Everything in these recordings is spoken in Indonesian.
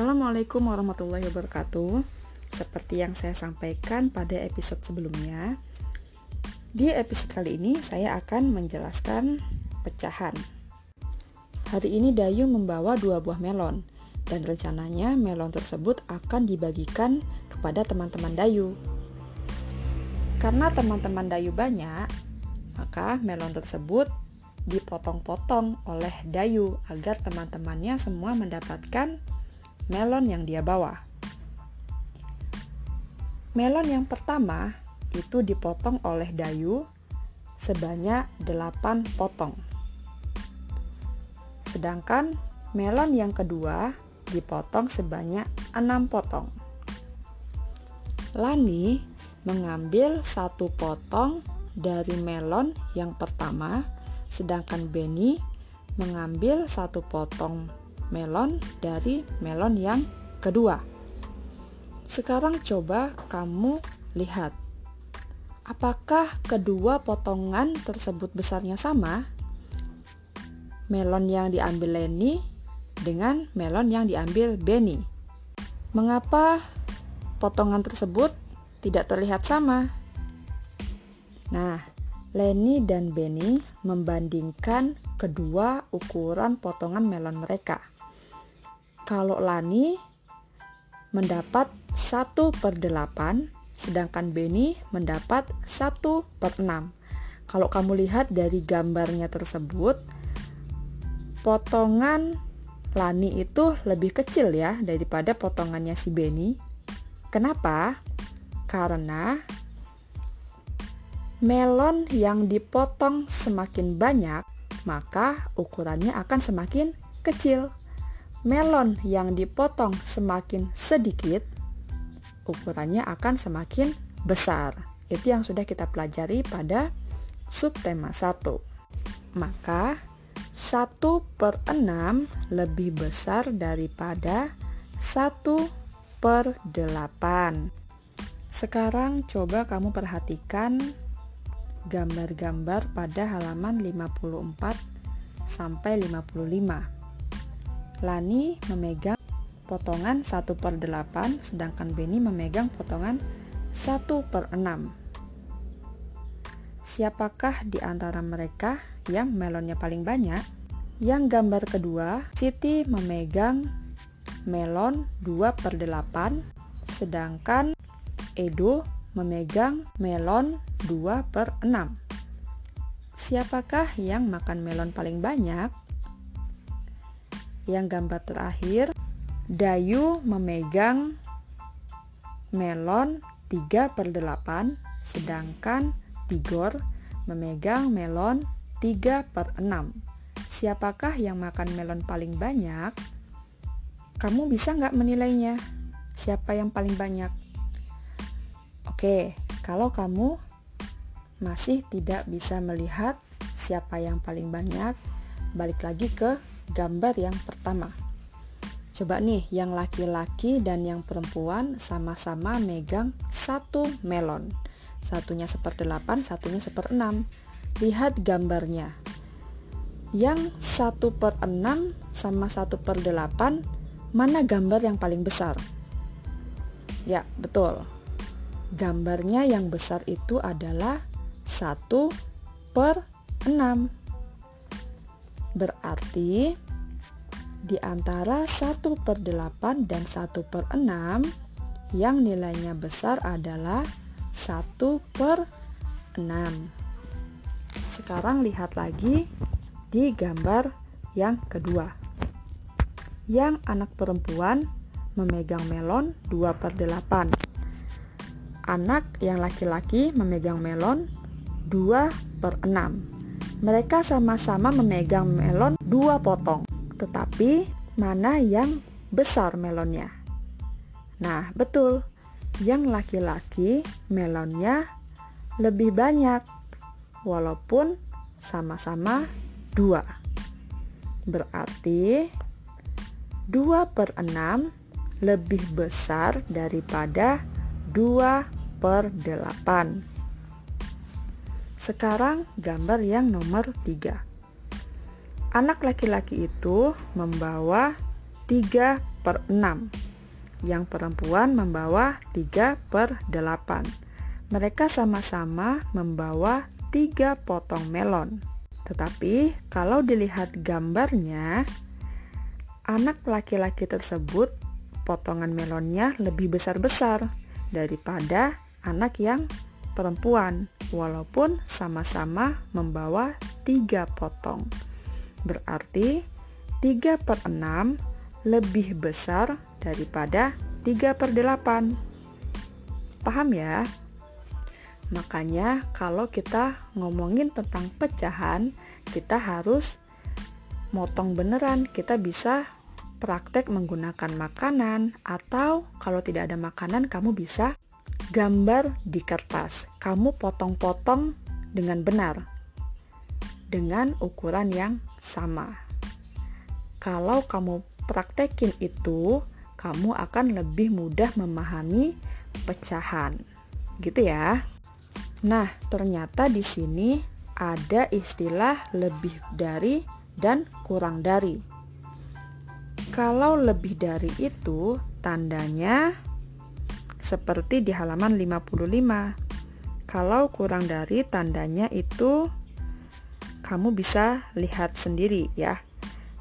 Assalamualaikum warahmatullahi wabarakatuh. Seperti yang saya sampaikan pada episode sebelumnya, di episode kali ini saya akan menjelaskan pecahan. Hari ini Dayu membawa dua buah melon, dan rencananya melon tersebut akan dibagikan kepada teman-teman Dayu. Karena teman-teman Dayu banyak, maka melon tersebut dipotong-potong oleh Dayu agar teman-temannya semua mendapatkan melon yang dia bawa. Melon yang pertama itu dipotong oleh Dayu sebanyak 8 potong. Sedangkan melon yang kedua dipotong sebanyak 6 potong. Lani mengambil satu potong dari melon yang pertama, sedangkan Benny mengambil satu potong melon dari melon yang kedua. Sekarang coba kamu lihat. Apakah kedua potongan tersebut besarnya sama? Melon yang diambil Lenny dengan melon yang diambil Benny. Mengapa potongan tersebut tidak terlihat sama? Nah, Lenny dan Benny membandingkan kedua ukuran potongan melon mereka. Kalau Lani mendapat 1 per 8, sedangkan Benny mendapat 1 per 6. Kalau kamu lihat dari gambarnya tersebut, potongan Lani itu lebih kecil ya daripada potongannya si Benny. Kenapa? Karena melon yang dipotong semakin banyak, maka ukurannya akan semakin kecil. Melon yang dipotong semakin sedikit, ukurannya akan semakin besar. Itu yang sudah kita pelajari pada subtema 1. Maka 1 per 6 lebih besar daripada 1 per 8. Sekarang coba kamu perhatikan gambar-gambar pada halaman 54 sampai 55. Lani memegang potongan 1 per 8, sedangkan Benny memegang potongan 1 per 6. Siapakah di antara mereka yang melonnya paling banyak? Yang gambar kedua, Siti memegang melon 2 per 8, sedangkan Edo memegang melon 2 per 6. Siapakah yang makan melon paling banyak? Yang gambar terakhir, Dayu memegang melon 3 per 8, sedangkan Tigor memegang melon 3 per 6. Siapakah yang makan melon paling banyak? Kamu bisa nggak menilainya? Siapa yang paling banyak? Oke, kalau kamu masih tidak bisa melihat siapa yang paling banyak, balik lagi ke gambar yang pertama. Coba nih, yang laki-laki dan yang perempuan sama-sama megang satu melon. Satunya seper delapan, satunya seper enam. Lihat gambarnya. Yang satu per enam sama satu per delapan, mana gambar yang paling besar? Ya, betul. Gambarnya yang besar itu adalah satu per enam. Berarti di antara 1 per 8 dan 1 per 6 yang nilainya besar adalah 1 per 6 sekarang lihat lagi di gambar yang kedua. Yang anak perempuan memegang melon 2 per 8 anak yang laki-laki memegang melon 2 per 6 mereka sama-sama memegang melon 2 potong tetapi mana yang besar melonnya? Nah, betul. Yang laki-laki melonnya lebih banyak, walaupun sama-sama dua. Berarti 2 per 6 lebih besar daripada 2 per 8. Sekarang gambar yang nomor 3. Anak laki-laki itu membawa 3 per 6. Yang perempuan membawa 3 per 8. Mereka sama-sama membawa 3 potong melon. Tetapi kalau dilihat gambarnya, anak laki-laki tersebut potongan melonnya lebih besar-besar daripada anak yang perempuan walaupun sama-sama membawa tiga potong. Berarti 3 per 6 lebih besar daripada 3 per 8. Paham ya? Makanya kalau kita ngomongin tentang pecahan, kita harus motong beneran. Kita bisa praktek menggunakan makanan atau kalau tidak ada makanan kamu bisa gambar di kertas. Kamu potong-potong dengan benar dengan ukuran yang sama. Kalau kamu praktekin itu, kamu akan lebih mudah memahami pecahan. Gitu ya. Nah, ternyata di sini ada istilah lebih dari dan kurang dari. Kalau lebih dari itu, tandanya seperti di halaman 55. Kalau kurang dari tandanya itu kamu bisa lihat sendiri ya.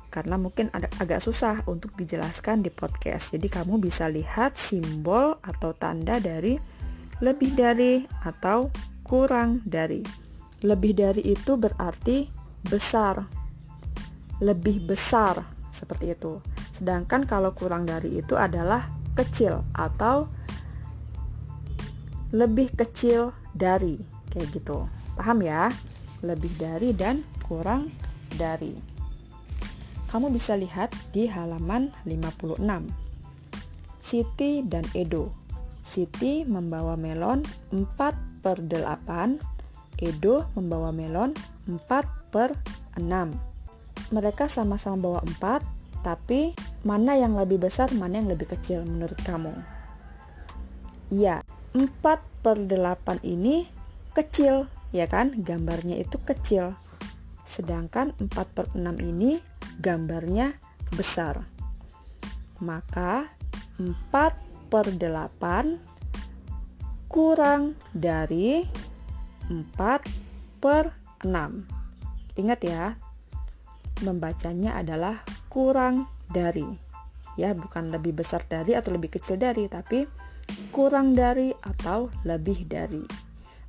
Karena mungkin ada agak susah untuk dijelaskan di podcast. Jadi kamu bisa lihat simbol atau tanda dari lebih dari atau kurang dari. Lebih dari itu berarti besar. Lebih besar seperti itu. Sedangkan kalau kurang dari itu adalah kecil atau lebih kecil dari kayak gitu. Paham ya? Lebih dari dan kurang dari. Kamu bisa lihat di halaman 56 Siti dan Edo. Siti membawa melon 4 per 8 Edo membawa melon 4 per 6 mereka sama-sama bawa 4 tapi mana yang lebih besar mana yang lebih kecil menurut kamu? Iya 4 per 8 ini kecil, ya kan? Gambarnya itu kecil. Sedangkan 4 per 6 ini gambarnya besar. Maka 4 per 8 kurang dari 4 per 6. Ingat ya, membacanya adalah kurang dari. Ya, bukan lebih besar dari atau lebih kecil dari, tapi kurang dari atau lebih dari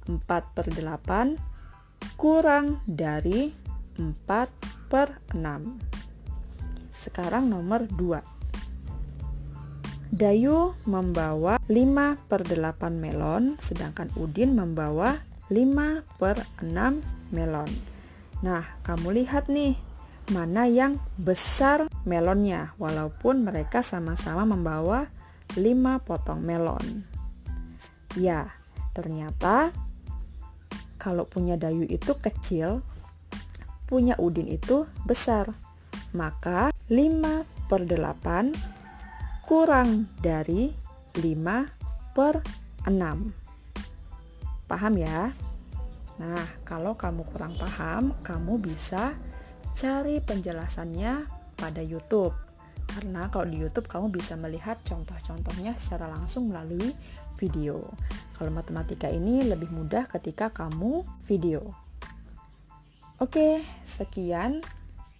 4 per 8 kurang dari 4 per 6 sekarang nomor 2 Dayu membawa 5 per 8 melon sedangkan Udin membawa 5 per 6 melon. Nah kamu lihat nih mana yang besar melonnya. Walaupun mereka sama-sama membawa 5 potong melon. Ya, ternyata kalau punya Dayu itu kecil, punya Udin itu besar. Maka 5 per 8 kurang dari 5 per 6. Paham ya? Nah, kalau kamu kurang paham, kamu bisa cari penjelasannya pada YouTube karena kalau di YouTube kamu bisa melihat contoh-contohnya secara langsung melalui video. Kalau matematika ini lebih mudah ketika kamu video. Oke, sekian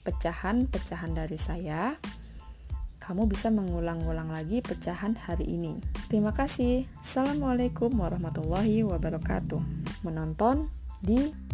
pecahan-pecahan dari saya. Kamu bisa mengulang-ulang lagi pecahan hari ini. Terima kasih. Assalamualaikum warahmatullahi wabarakatuh. Menonton di